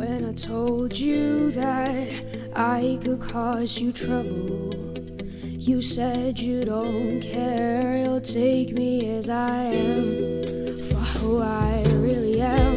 When I told you that I could cause you trouble, you said you don't care. You'll take me as I am for who I really am.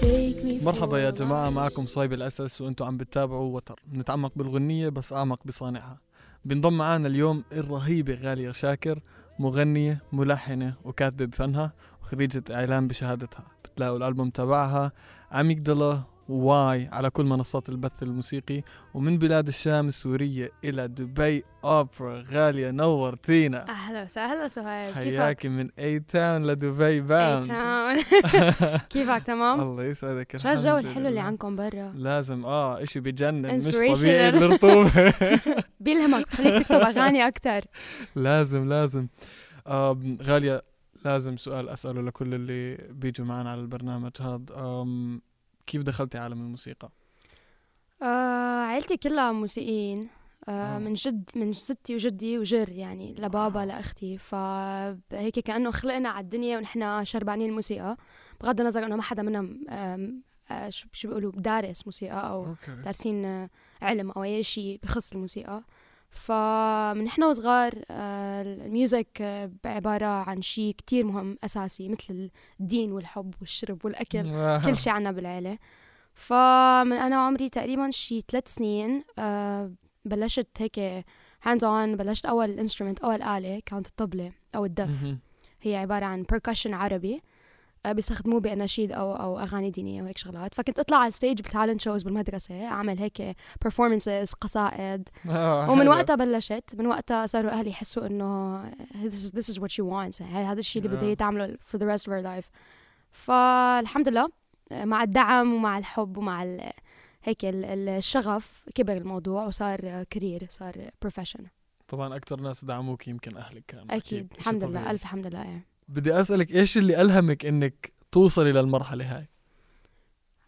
Take me مرحبا يا جماعة معكم صايب الأساس وأنتم عم بتتابعوا وتر نتعمق بالغنية بس أعمق بصانعها بنضم معانا اليوم الرهيبة غالية شاكر مغنية ملحنة وكاتبة بفنها وخريجة إعلام بشهادتها بتلاقوا الألبوم تبعها Amygdala Why على كل منصات البث الموسيقي ومن بلاد الشام السورية إلى دبي أوبرا غالية نورتينا أهلا وسهلا سهيل؟ حياكي من A-Town لدبي A-bound town كيفك تمام؟ الله يسعدك شو الجو الحلو اللي. عندكم برا؟ لازم آه إشي بجنن مش. طبيعي الرطوبة بيلهمك بخليك تكتب أغاني أكتر لازم لازم آم، غالية لازم سؤال أسأله لكل اللي بيجوا معنا على البرنامج هذا. كيف دخلتي عالم الموسيقى؟ آه عيلتي كلها موسيقيين. آه آه. من جد من ستي وجدي وجر يعني لبابا لأختي فهيك كأنه خلقنا على الدنيا ونحن شربانين الموسيقى. بغض النظر إنه ما حدا منهم آه شو بيقولوا دارس موسيقى أو أوكي. دارسين علم أو أي شيء بخص الموسيقى. فمن إحنا وصغار آه، ال music آه، عبارة عن شيء كتير مهم أساسي مثل الدين والحب والشرب والأكل كل شيء عنا بالعيلة. فمن أنا عمري تقريبا شي ثلاث سنين آه بلشت هيك hands on بلشت أول instrument أول آلة كانت الطبلة أو الدف. هي عبارة عن percussion عربي. آه بيستخدموه بأناشيد أو أو أغاني دينية وهيك شغلات فكنت أطلع على ال stage بال talent shows بالمدرسة أعمل هيك performances قصائد آه، ومن. وقتها بلشت من وقتها صاروا أهلي يحسوا إنه this is, this is what she wants يعني هذا الشيء اللي بدها آه. تعمله for the rest of her life فالحمد لله مع الدعم ومع الحب ومع ال هيك ال- ال- الشغف كبر الموضوع وصار career صار profession طبعا أكثر ناس دعموك يمكن أهلك كانوا أكيد إشي الحمد لله. ألف الحمد لله يعني. بدي أسألك إيش اللي ألهمك إنك توصلي للمرحلة هاي؟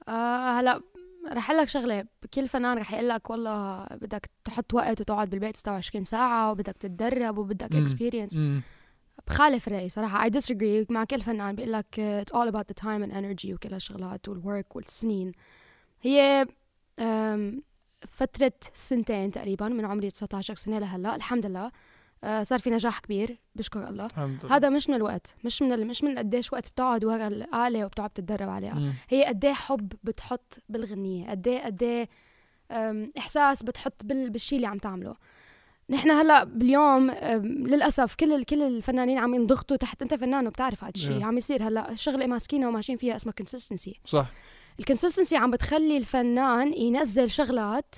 آه هلا رح أقول لك شغلة كل فنان رح يقول لك والله بدك تحط وقت وتقعد بالبيت 26 ساعة وبدك تتدرب وبدك. experience. بخالف الرأي صراحة I disagree مع كل فنان بيقول لك it's all about the time and energy وكل هالشغلات وال work والسنين هي فترة سنتين تقريبا من عمري 19 سنة لهلأ الحمد لله صار في نجاح كبير بشكر الله. هذا مش من الوقت مش من مش من قديش وقت بتقعد ورا الآلة وبتقعد تتدرب عليها. مم. هي قد حب بتحط بالغنية قد إيه قد إحساس بتحط بال- بالشيء اللي عم تعمله. نحن هلأ باليوم للأسف كل كل الفنانين عم ينضغطوا تحت أنت فنان وبتعرف هذا الشيء Yeah. عم يصير هلأ شغلة ماسكينها وماشيين فيها اسمها consistency صح. ال consistency عم بتخلي الفنان ينزل شغلات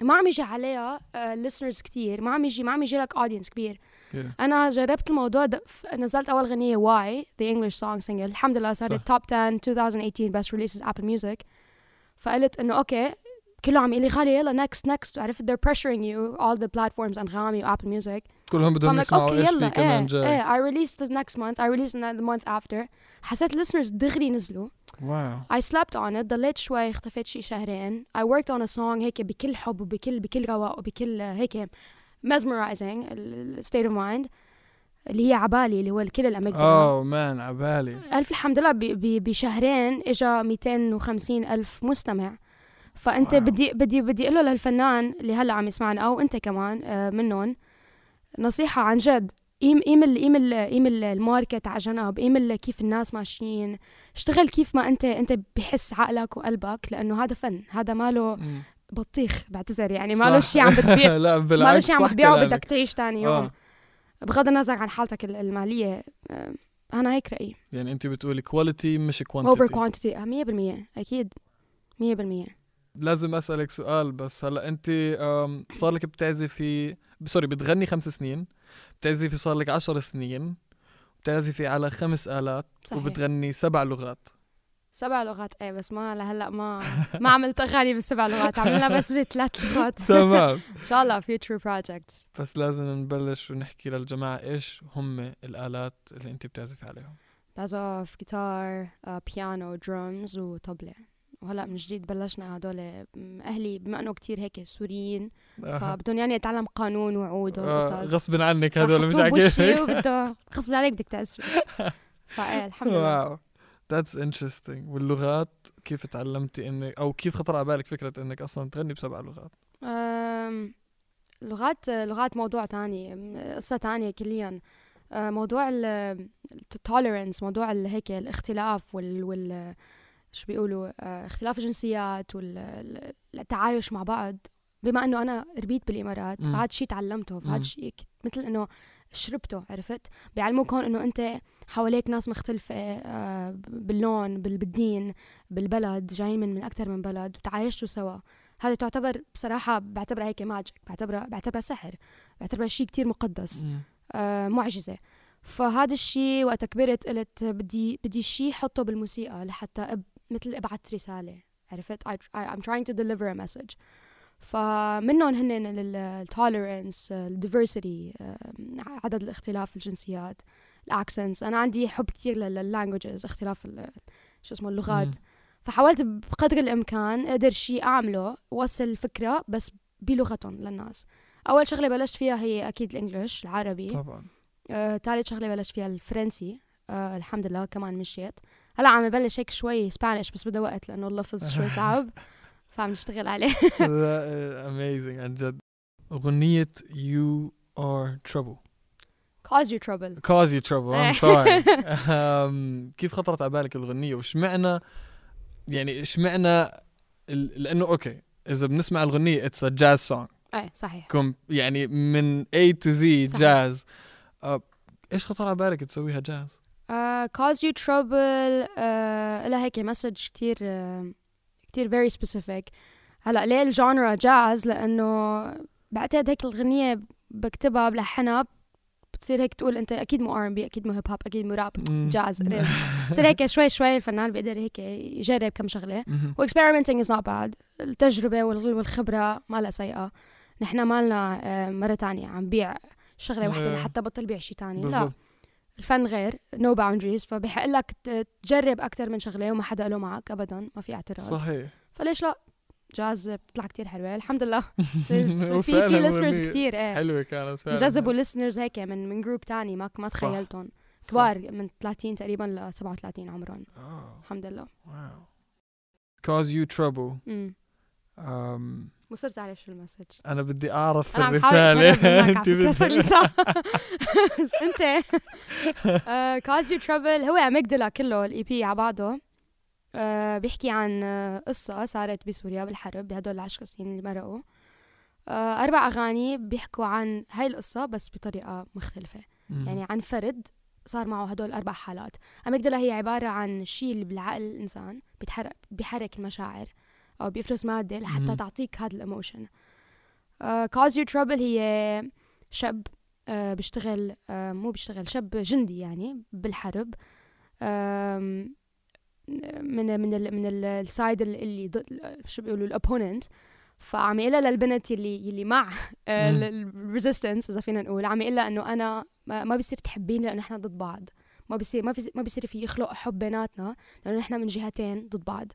ما عم يجي عليها listeners كتير. ما عم يجي ما عم يجي لك audience كبير. Yeah. أنا جربت الموضوع ده نزلت أول غنية Why the English song single. الحمد لله. صارت top 10 2018 best releases Apple Music. فقلت إنه okay كله عم يقول لي خالي يلا next next. عرفت they're pressuring you. All the platforms أنغامي و Apple Music. كلهم بدهم يسمعوا okay يلا في كمان إيه جاي. إيه I released this next month I released the month after. حسيت listeners دغري نزلوا. wow. I slept on it ضليت شوي اختفيت شي شهرين. I worked on a song هيك بكل حب وبكل بكل رواق وبكل هيك mesmerizing state of mind اللي هي عبالي اللي هو كل ال Amygdala oh man عبالي. ألف الحمد لله بشهرين إجا 250 ألف مستمع. فأنت wow. بدي بدي بدي أقول له للفنان اللي هلأ عم يسمعنا أو أنت كمان آه، منهم نصيحة عن جد. قيم قيم ال- قيم ال- قيم ال- ال market على جنب. قيم ال- كيف الناس ماشيين. اشتغل كيف ما أنت أنت بحس عقلك وقلبك لأنه هذا فن. هذا ماله. بطيخ بعتذر يعني. ماله. شيء عم بتبيع. لا ماله بالعكس شيء عم بتبيعه. بدك تعيش تاني يوم. آه. بغض النظر عن حالتك ال- المالية آه، أنا هيك رأيي. يعني أنت بتقولي كواليتي مش اوفر كوانتيتي كوانتيتي 100% أكيد. 100% لازم أسألك سؤال بس. هلا انت صار لك بتعزفي sorry بتغني خمس سنين بتعزفي صار لك عشر سنين بتعزفي على خمس آلات صحيح. وبتغني سبع لغات. سبع لغات. إيه بس ما لهلأ ما ما عملت أغاني بالسبع لغات. عملنا بس بثلاث لغات. تمام. إن شاء الله future projects. بس لازم نبلش ونحكي للجماعة إيش هم الآلات اللي انت بتعزفي عليهم. بعزف جيتار بيانو درمز وطبلة. وهلأ من جديد بلشنا هدول أهلي بما إنه كتير هيك سوريين آه. فبدهم يعني اتعلم قانون وعود آه، وقصص غصب عنك هدول مش عاجبك وبده غصب عليك بدك تعزف فإيه الحمد لله. واو. That's interesting. واللغات كيف تعلمتي انك أو كيف خطر على بالك فكرة إنك أصلا تغني بسبع لغات؟ لغات لغات موضوع تاني قصة تانية كليا. أه، موضوع التوليرنس موضوع هيك الاختلاف وال, وال شو بيقولوا أه، اختلاف الجنسيات والتعايش مع بعض بما إنه أنا ربيت بالإمارات مم. فهذا الشيء تعلمته. فهذا الشيء ك- مثل إنه شربته عرفت بيعلموك هون إنه أنت حواليك ناس مختلفة أه، باللون بال- بالدين بالبلد جايين من من أكثر من بلد وتعايشتوا سوا هذا تعتبر بصراحة بعتبرها هيك magic بعتبرها بعتبرها سحر بعتبرها شيء كتير مقدس. آه معجزة فهذا الشيء وقت كبرت قلت بدي بدي شيء حطه بالموسيقى لحتى أب مثل أبعث رسالة عرفت؟ I, I, I'm trying to deliver a message. فمنهم هن ال tolerance ال diversity عدد الاختلاف الجنسيات ال accents. أنا عندي حب كتير لل languages اختلاف شو اسمه اللغات. فحاولت بقدر الإمكان أقدر شيء أعمله وصل الفكرة بس بلغتهم للناس. أول شغلة بلشت فيها هي أكيد ال English العربي. طبعا. آه، ثالث شغلة بلشت فيها الفرنسي. آه، الحمد لله كمان مشيت. هلا عم ببلش هيك شوي Spanish بس بده وقت لأنه اللفظ شوي صعب فعم نشتغل عليه. amazing عن جد. أغنية You Are Trouble. Cause you trouble. Cause you trouble I'm sorry. Um, كيف خطرت على بالك الأغنية؟ وش معنى يعني ال- لأنه okay إذا بنسمع الأغنية it's a jazz song إيه صحيح. يعني من A to Z صحيح. جاز آه، إيش خطر على بالك تسويها جاز uh, cause you trouble. uh, لها هيك message كتير uh, كتير very specific. هلا ليه ال genre جاز؟ لأنه بعتقد هيك الغنية بكتبها بلحنها بتصير هيك تقول أنت أكيد مو R&B أكيد مو هيب هوب أكيد مو راب. جاز بتصير هيك شوي شوي الفنان بيقدر هيك يجرب كم شغلة. و experimenting is not bad التجربة وال- والخبرة ما لها سيئة. نحن ما لنا آه، مرة تانية عم بيع شغلة واحدة إيه. لحتى بطل بيع شيء تاني. لا. الفن غير no boundaries فبحق لك تجرب أكثر من شغلة وما حدا له معك ابدا ما في اعتراض. صحيح. فليش لا؟ جاز بتطلع كتير حلوة. الحمد لله. في في, أغنية كتير إيه. حلوة كانت فعلا. جذبوا listeners هيك من من group تاني ما ما. تخيلتهم. صح. كبار من 30 تقريبا ل 37 عمرهم. آه، الحمد لله. wow. Cause you trouble. امم um, مو صرت اعرف شو ال message. أنا بدي أعرف أتهرب الرسالة. انت ساعة بس أنت. Cause you trouble هو Amygdala كله ال EP على بعضه. آه، بيحكي عن آه، قصة صارت بسوريا بالحرب بهدول العشر سنين اللي مرقوا. آه، أربع أغاني بيحكوا عن هاي القصة بس بطريقة مختلفة. يعني عن فرد صار معه هدول أربع حالات. أميجدلا هي عبارة عن شيء اللي بالعقل الإنسان بيتحرك بيحرك المشاعر. أو بيفرز مادة لحتى. تعطيك هذا الإيموشن. cause your trouble هي شاب آه، بيشتغل آه، مو بيشتغل شاب جندي يعني بالحرب. من من ال من ال- ال side ال- اللي ضد شو بيقولوا ال opponent فعم يقلها للبنت يلي يلي مع مم. ال resistance إذا فينا نقول. عم يقلها إنه أنا ما بصير تحبيني لأنه نحن ضد بعض. ما بصير ما بصير ما بصير في يخلق حب بيناتنا لأنه نحن من جهتين ضد بعض.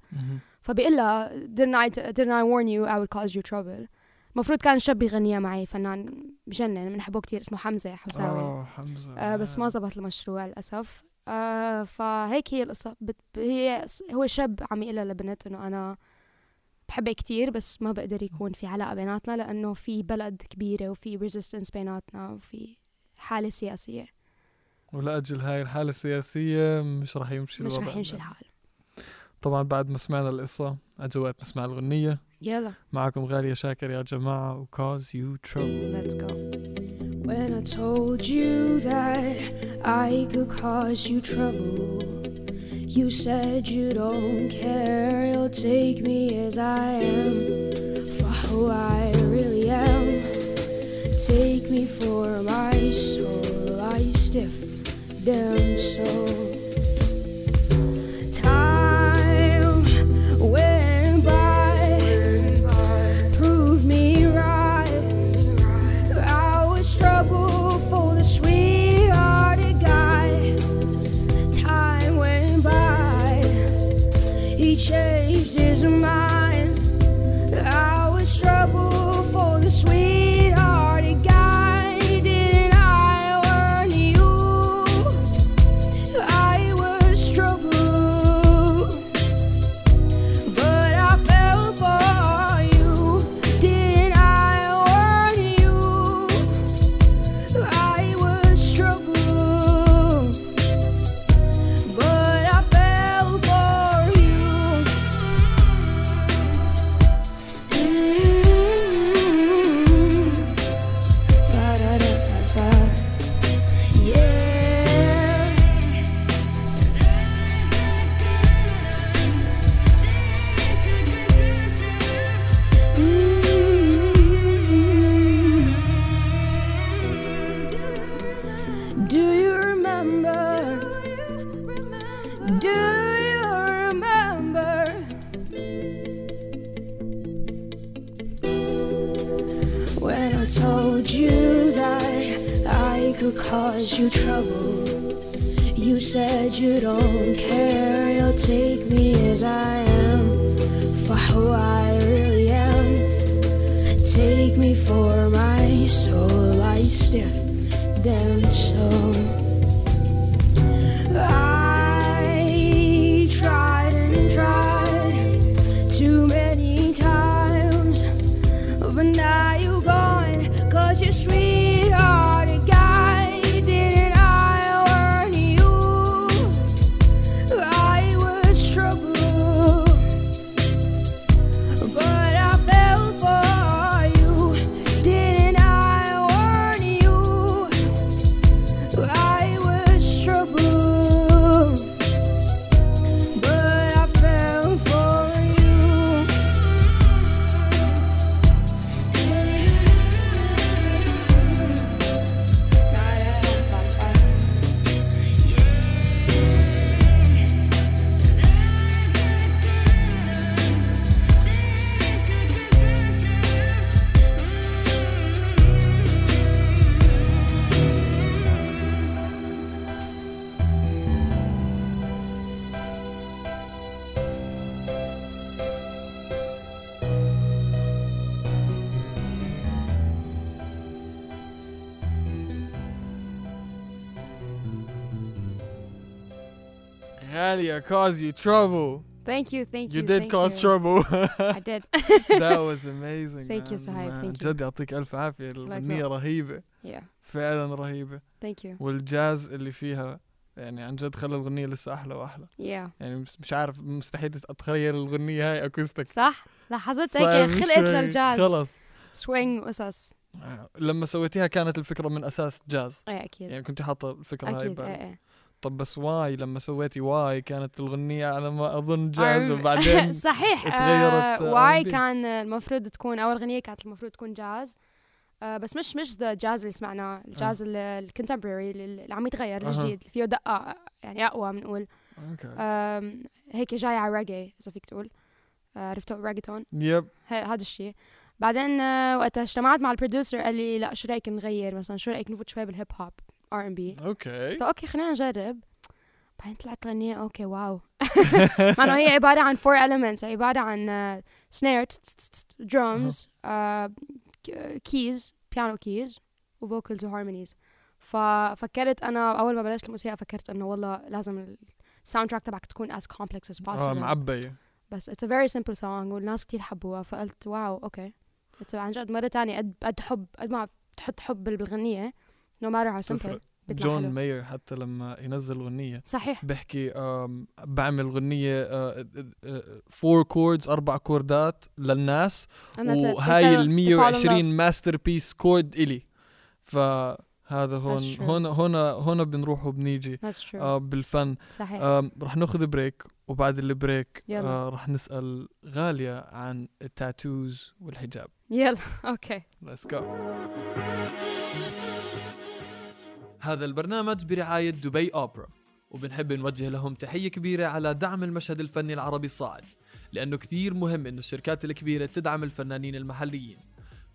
فبيقول لها didn't I, didn't I warn you I would cause you trouble? المفروض كان شاب يغنيها معي فنان بجنن بنحبه كتير اسمه حمزة حساوي آه حمزة. آه بس ما زبط المشروع للأسف. آه فهيك هي القصة. بت... هي هو شاب عم يقول لبنت إنه أنا بحبك كتير بس ما بقدر يكون في علاقة بيناتنا لأنه في بلد كبيرة وفي ريزيستنس بيناتنا وفي حالة سياسية. ولاجل هاي الحاله السياسيه مش راح يمشي مش رح يمشي. الحال طبعا بعد ما سمعنا القصة اجى وقت نسمع الاغنيه يلا معكم غاليه شاكر يا جماعة و cause you trouble let's go When I told you that I could cause you trouble, you said you don't care. You'll take me as I am for who I really am. Take me for my soul, I stiff down so Do you remember? Do you remember? When I told you that I could cause you trouble, you said you don't care, you'll take me as I am, for who I really am. Take me for my soul, I stiff down so غالية cause you trouble Thank you, thank you. you did thank cause you. trouble I did. that was amazing Thank you, man. Suhaib, man. thank you. جد يعطيك ألف عافية الأغنية. رهيبة yeah, فعلا رهيبة thank you. والجاز اللي فيها يعني عن جد خلى الأغنية لسه أحلى وأحلى Yeah. يعني مش عارف مستحيل أتخيل الأغنية هاي acoustic صح؟ لاحظت هيك خلقت. للجاز خلص swing وقصص آه، لما سويتيها كانت الفكرة من أساس جاز إيه أكيد يعني كنت حاطة الفكرة هاي أكيد إيه ببالك إيه طب بس Why لما سويتي Why كانت الأغنية على ما أظن جاز وبعدين صحيح آه آه، Why. كان المفروض تكون أول اغنيه كانت المفروض تكون جاز آه بس مش مش the jazz اللي سمعناه الجاز ال contemporary اللي عم يتغير. الجديد اللي فيه دقة يعني أقوى بنقول آم، هيك جاي على ريجي إذا فيك تقول. آه، عرفتوا reggaeton yep. هذا الشيء بعدين آه، وقتها اجتمعت مع ال producer قال لي لا شو رأيك نغير مثلا؟ شو رأيك نفوت شوي بالهيب هوب R&B okay okay خلينا نجرب. بعدين طلعت غنية okay wow مع انه هي عبارة عن four elements عبارة عن snare drums keys piano keys و vocals و harmonies ففكرت أنا أول ما بلشت الموسيقى فكرت إنه والله لازم ال soundtrack تبعك تكون as complex as آه possible. معبية بس it's a very simple song والناس كتير حبوها فقلت wow okay عن جد مرة تانية قد قد حب قد ما بتحط حب بالغنية. How simple تفرق بيطلع جون حلو. ماير حتى لما ينزل أغنية صحيح بحكي بعمل أغنية فور كوردز أربع كوردات للناس And that's it. They وهاي ال they fall in 120 love. ماستر بيس كورد إلي فهذا هون. هون هون هون بنروح وبنيجي. آه بالفن صحيح رح ناخذ بريك وبعد البريك. آه رح نسأل غالية عن التاتوز والحجاب يلا أوكي Let's go هذا البرنامج برعاية دبي أوبرا. وبنحب نوجه لهم تحية كبيرة على دعم المشهد الفني العربي الصاعد لأنه كثير مهم إنه الشركات الكبيرة تدعم الفنانين المحليين.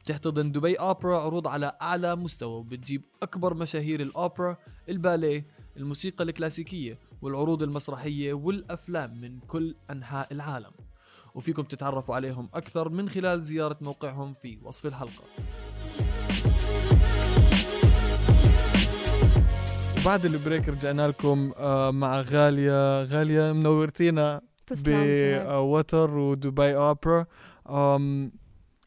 بتحتضن دبي أوبرا عروض على أعلى مستوى وبتجيب أكبر مشاهير الأوبرا الباليه الموسيقى الكلاسيكية والعروض المسرحية والأفلام من كل أنحاء العالم. وفيكم تتعرفوا عليهم أكثر من خلال زيارة موقعهم في وصف الحلقة. وبعد ال break رجعنا لكم آه، مع غالية. غالية منورتينا. بوتر ودبي اوبرا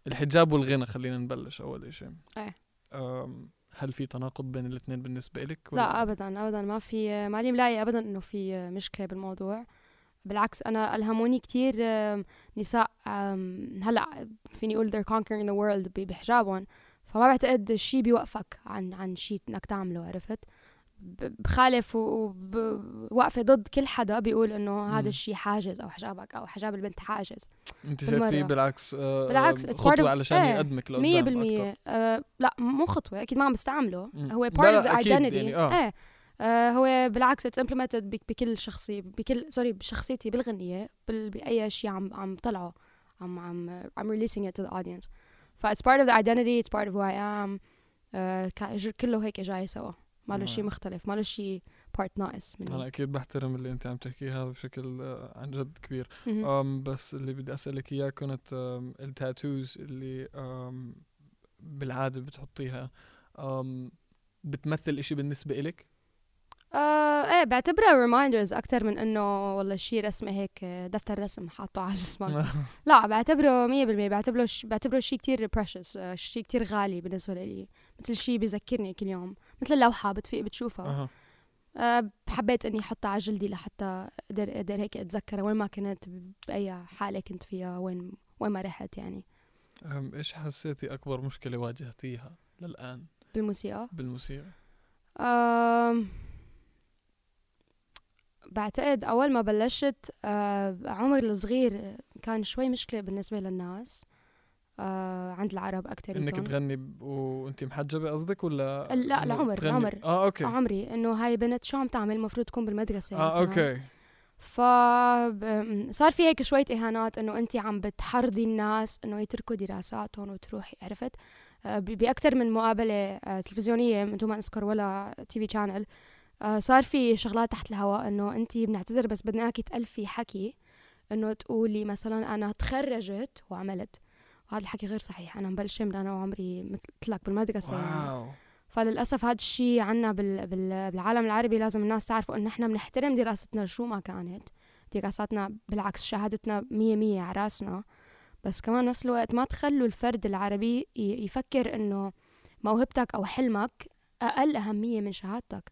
الحجاب والغنى خلينا نبلش أول إيه. أم هل في تناقض بين الاثنين بالنسبة لك؟ لا ابدا ابدا ما في مالي ملاقي ابدا إنه في مشكلة بالموضوع. بالعكس أنا ألهموني كتير آم، نساء هلأ فيني أقول they're conquering the world بحجابهم. فما بعتقد شيء بيوقفك عن عن شيء إنك تعمله عرفت؟ بخالف وواقفه ضد كل حدا بيقول إنه. هذا الشيء حاجز أو حجابك أو حجاب البنت حاجز انت. شايفتيه بالعكس آه، بالعكس، آه، خطوة of- علشان إيه، يقدمك مية لقدام بالمية أكتر. آه لا مو خطوة أكيد ما عم بستعمله. هو the أكيد identity يعني، آه. إيه آه هو بالعكس implemented بك- بكل شخصية بكل سوري بشخصيتي بالغنية بال- بأي شيء عم عم طلعه عم عم I'm releasing it to the audience ف it's part of the identity it's part of who I am آه، كله هيك جاي سوا ما له شيء آه. مختلف ما له شيء part ناقص أنا منه أكيد بحترم اللي أنت عم تحكيه هذا بشكل آه، عن جد كبير. أم بس اللي بدي أسألك إياه كانت أم التاتوز اللي أم بالعادة بتحطيها أم بتمثل إشي بالنسبة إلك؟ آه إيه بعتبرها reminders أكثر من إنه والله شيء رسمة هيك آه، دفتر رسم حاطه على جسمك. لا بعتبره 100% بعتبره ش... بعتبره شيء كتير precious شيء كتير غالي بالنسبة لي مثل شيء بيذكرني كل يوم. مثل لوحه بتفيق بتشوفها. أها. أه حبيت إني أحطها على جلدي لحتى أقدر أقدر هيك اتذكر وين ما كنت بأي حالة كنت فيها وين وين ما رحت يعني. إيش حسيتي أكبر مشكلة واجهتيها للآن؟ بالموسيقى؟ بالموسيقى. أم بعتقد أول ما بلشت أه عمر الصغير كان شوي مشكلة بالنسبة للناس. أه عند العرب أكتر إنك تغني وأنت محجبة قصدك ولا لا، إنه لعمر- تغني- لعمر. آه أوكي. عمري إنه هاي بنت شو عم تعمل؟ المفروض تكون بالمدرسة آه مثلاً. أوكي. ف صار في هيك شوية إهانات إنه أنت عم بتحرضي الناس إنه يتركوا دراساتهم وتروحي عرفت؟ آه، ب- بأكثر من مقابلة آه، تلفزيونية من دون ما أذكر ولا TV channel صار في شغلات تحت الهواء إنه أنت بنعتذر بس بدنا إياكي تألفي حكي إنه تقولي مثلا أنا تخرجت وعملت. وهذا الحكي غير صحيح. أنا مبلشة من أنا وعمري مثل لك بالمدرسة يعني. wow. فللأسف هذا الشيء عنا بال... بال... بالعالم العربي لازم الناس تعرفوا إن إحنا بنحترم دراستنا شو ما كانت. دراساتنا بالعكس شهادتنا مية مية على رأسنا. بس كمان نفس الوقت ما تخلوا الفرد العربي ي... يفكر إنه موهبتك أو حلمك أقل أهمية من شهادتك.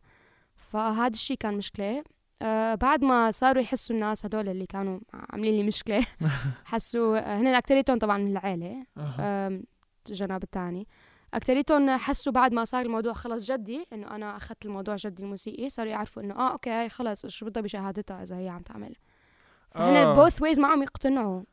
فهذا الشيء كان مشكلة. آه بعد ما صاروا يحسوا الناس هدول اللي كانوا عاملين لي مشكلة حسوا آه، هن أكتريتهم طبعا من العيلة أها. أم، الجناب الثاني أكتريتهم حسوا بعد ما صار الموضوع خلص جدي إنه أنا أخذت الموضوع جدي الموسيقي صاروا يعرفوا إنه آه أوكي هاي خلص شو بدها بشهادتها إذا هي عم تعمل آه. بوث ويز ما عم يقتنعوا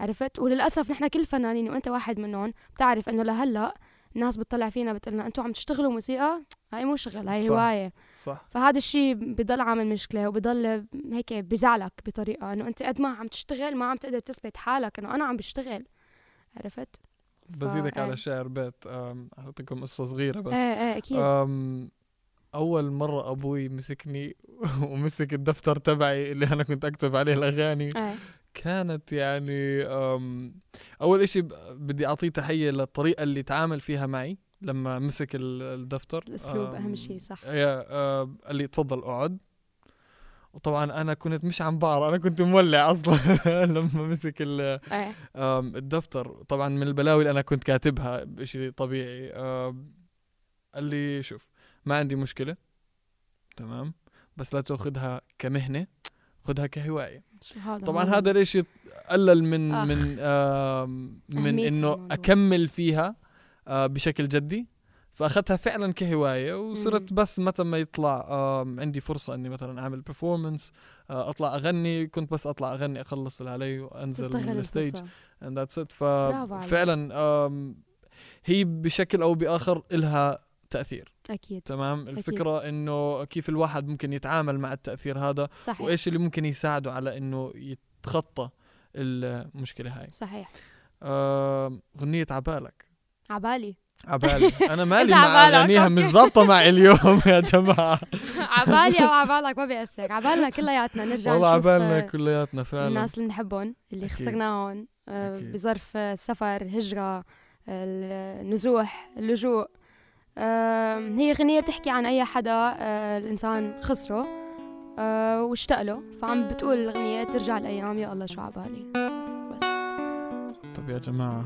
عرفت وللأسف نحن كل الفنانين وأنت واحد منهم بتعرف إنه لهلأ الناس بتطلع فينا بتقلنا أنتوا عم تشتغلوا موسيقى؟ هاي مو شغل هاي صح. هواية. صح. فهذا الشيء بضل عامل مشكلة وبضل هيك بزعلك بطريقة إنه أنت قد ما عم تشتغل ما عم تقدر تثبت حالك إنه أنا عم بشتغل. عرفت؟ بزيدك إيه. على شعر بيت اعطيكم قصة صغيرة بس. إيه إيه أكيد. أم أول مرة أبوي مسكني ومسك الدفتر تبعي اللي أنا كنت أكتب عليه الأغاني. إيه. كانت يعني أول إشي بدي أعطيه تحية للطريقة اللي تعامل فيها معي لما مسك ال- الدفتر. الأسلوب أهم شيء صح. يا قال لي تفضل أقعد. وطبعا أنا كنت مش عم بعرف أنا كنت مولع أصلا لما مسك آم، الدفتر. طبعا من البلاوي اللي أنا كنت كاتبها بشيء طبيعي. قال لي شوف ما عندي مشكلة. تمام؟ بس لا تأخذها كمهنة خذها كهواية. هذا طبعا هذا الإشي قلل من آخ. من آم، من إنه. أكمل فيها آه، بشكل جدي فأخذتها فعلا كهواية وصرت. بس متى ما يطلع عندي فرصة إني مثلا أعمل performance أطلع أغني كنت بس أطلع أغني أخلص اللي علي وأنزل من ال stage it برافو عليك. ففعلا هي بشكل أو بآخر إلها تأثير أكيد. تمام؟ الفكرة إنه كيف الواحد ممكن يتعامل مع التأثير هذا صحيح. وإيش اللي ممكن يساعده على إنه يتخطى المشكلة هاي. صحيح. آم، غنية عبالك. عبالي. عبالي. أنا مالي مع أغانيها. مش ظابطة معي اليوم يا جماعة. عبالي أو عبالك ما بيأثر. عبالنا كلياتنا. نرجع والله عبالنا آه، كلياتنا فعلا. الناس اللي بنحبهم اللي أكيد. خسرناهم آه، أكيد. بظرف آه، سفر هجرة النزوح اللجوء. آه، هي غنية بتحكي عن أي حدا آه، الإنسان خسره آه، واشتاق له فعم بتقول الأغنية ترجع الأيام يا الله شو عبالي. طب يا جماعة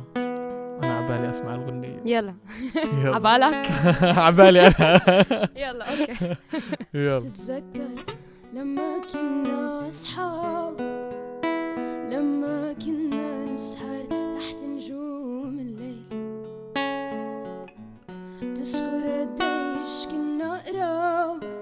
أنا عبالي أسمع الغنية. يلا. عبالك. عبالي أنا. يلا أوكي. يلا. تتذكر لما كنا أصحاب؟ لما كنا نسهر تذكر قديش كنا قراب نقضي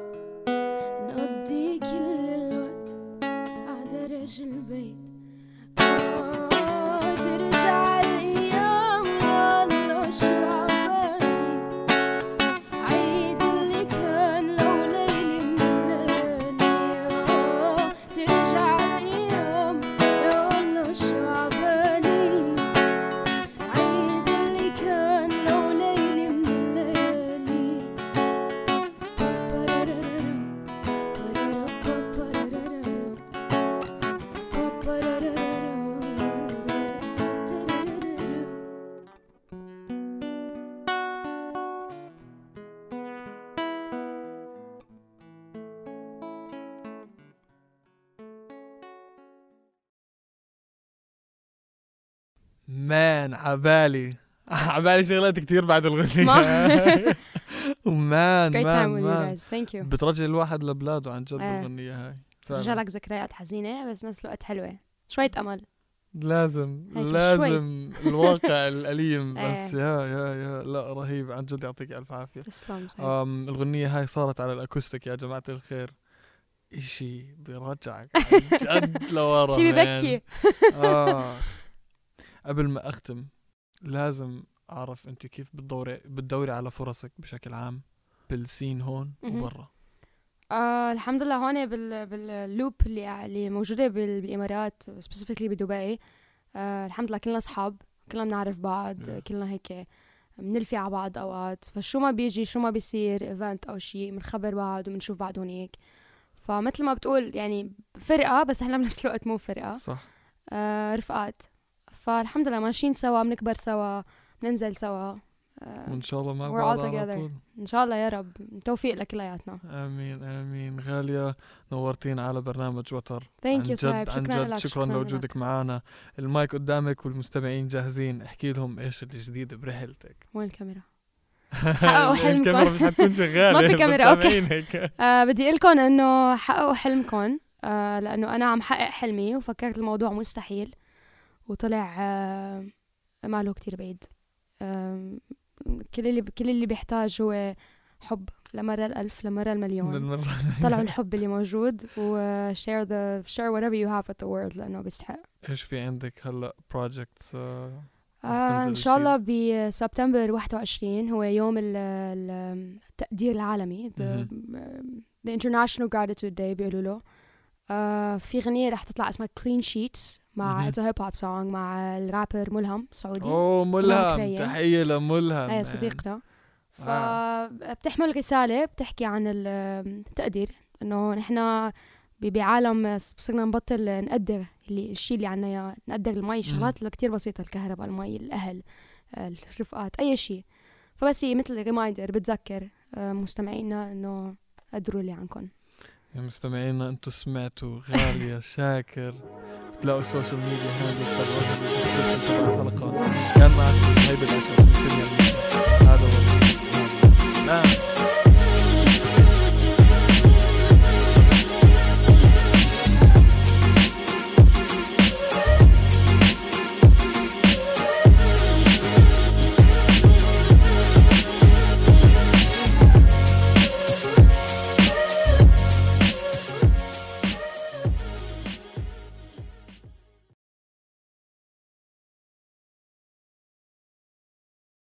مان عبالي. عبالي شغلات كتير بعد الغنية. ما- مان مان. مان بترجع الواحد لبلاده عن جد إيه. الغنية هاي. رجع فعلاً. لك ذكريات حزينة بس نفس الوقت حلوة. شوية أمل. لازم لازم الواقع الأليم. بس إيه. يا يا يا لا رهيب. عن جد يعطيك ألف عافية. تسلم الغنية هاي صارت على ال acoustic يا جماعة الخير. إشي بيرجعك عن جد لورا شي. ببكي. آه. قبل ما أختم لازم أعرف أنت كيف بتدوري بتدوري على فرصك بشكل عام بال scene هون. وبرا؟ آه الحمد لله هون بال بال loop اللي اللي موجودة بال- بالإمارات specifically بدبي. آه الحمد لله كلنا أصحاب كلنا بنعرف بعض Yeah. كلنا هيك بنلفي على بعض أوقات. فشو ما بيجي شو ما بيصير event أو شيء بنخبر بعض وبنشوف بعض هونيك. فمثل ما بتقول يعني فرقة بس إحنا بنفس الوقت مو فرقة. صح. آه رفقات. فالحمد لله ماشيين سوا بنكبر سوا بننزل سوا. آه وإن شاء الله مع بعض على. طول. إن شاء الله يا رب. توفيق لكلياتنا. آمين آمين. غالية نورتين على برنامج وتر. thank you صاحب عن شكرا جد. لك شكرا لك. لوجودك معنا المايك قدامك والمستمعين جاهزين. احكي لهم إيش الجديد برحلتك. وين الكاميرا حققوا حلمكم. الكاميرا مش حتكون شغالة. ما في كاميرا، هيك. آه بدي أقول لكم إنه حققوا حلمكم آه لأنه أنا عم حقق حلمي وفكرت الموضوع مستحيل. وطلع آه ماله كتير بعيد. آه كل اللي كل اللي بيحتاج هو حب لمرة الألف لمرة المليون. للمرة طلعوا الحب اللي موجود و share the share whatever you have with the world لأنه بيستحق. إيش في عندك هلأ بروجكتس آه تنزل إن شاء الله بسبتمبر 21 هو يوم ال- ال- التقدير العالمي. The, the International Gratitude Day بيقولوا له. آه في غنية رح تطلع اسمها Clean Sheets. مع a hip hop song مع الرابر ملهم سعودي. أوه ملهم. تحية لملهم. إيه. صديقنا. آه. فبتحمل رسالة بتحكي عن ال- التقدير إنه نحن بعالم صرنا نبطل نقدر اللي الشيء اللي عنا إياه نقدر المي الشغلات اللي كتير بسيطة الكهرباء المي الأهل الرفقات أي شيء فبس هي مثل reminder بتذكر آه، مستمعينا إنه قدروا اللي عنكم يا مستمعينا أنتم سمعتوا غالية شاكر. بتلاقوا ال social media هذا استغلوها بال description تبع الحلقة كان معكم هيدا الاسد مستني هذا هو. نعم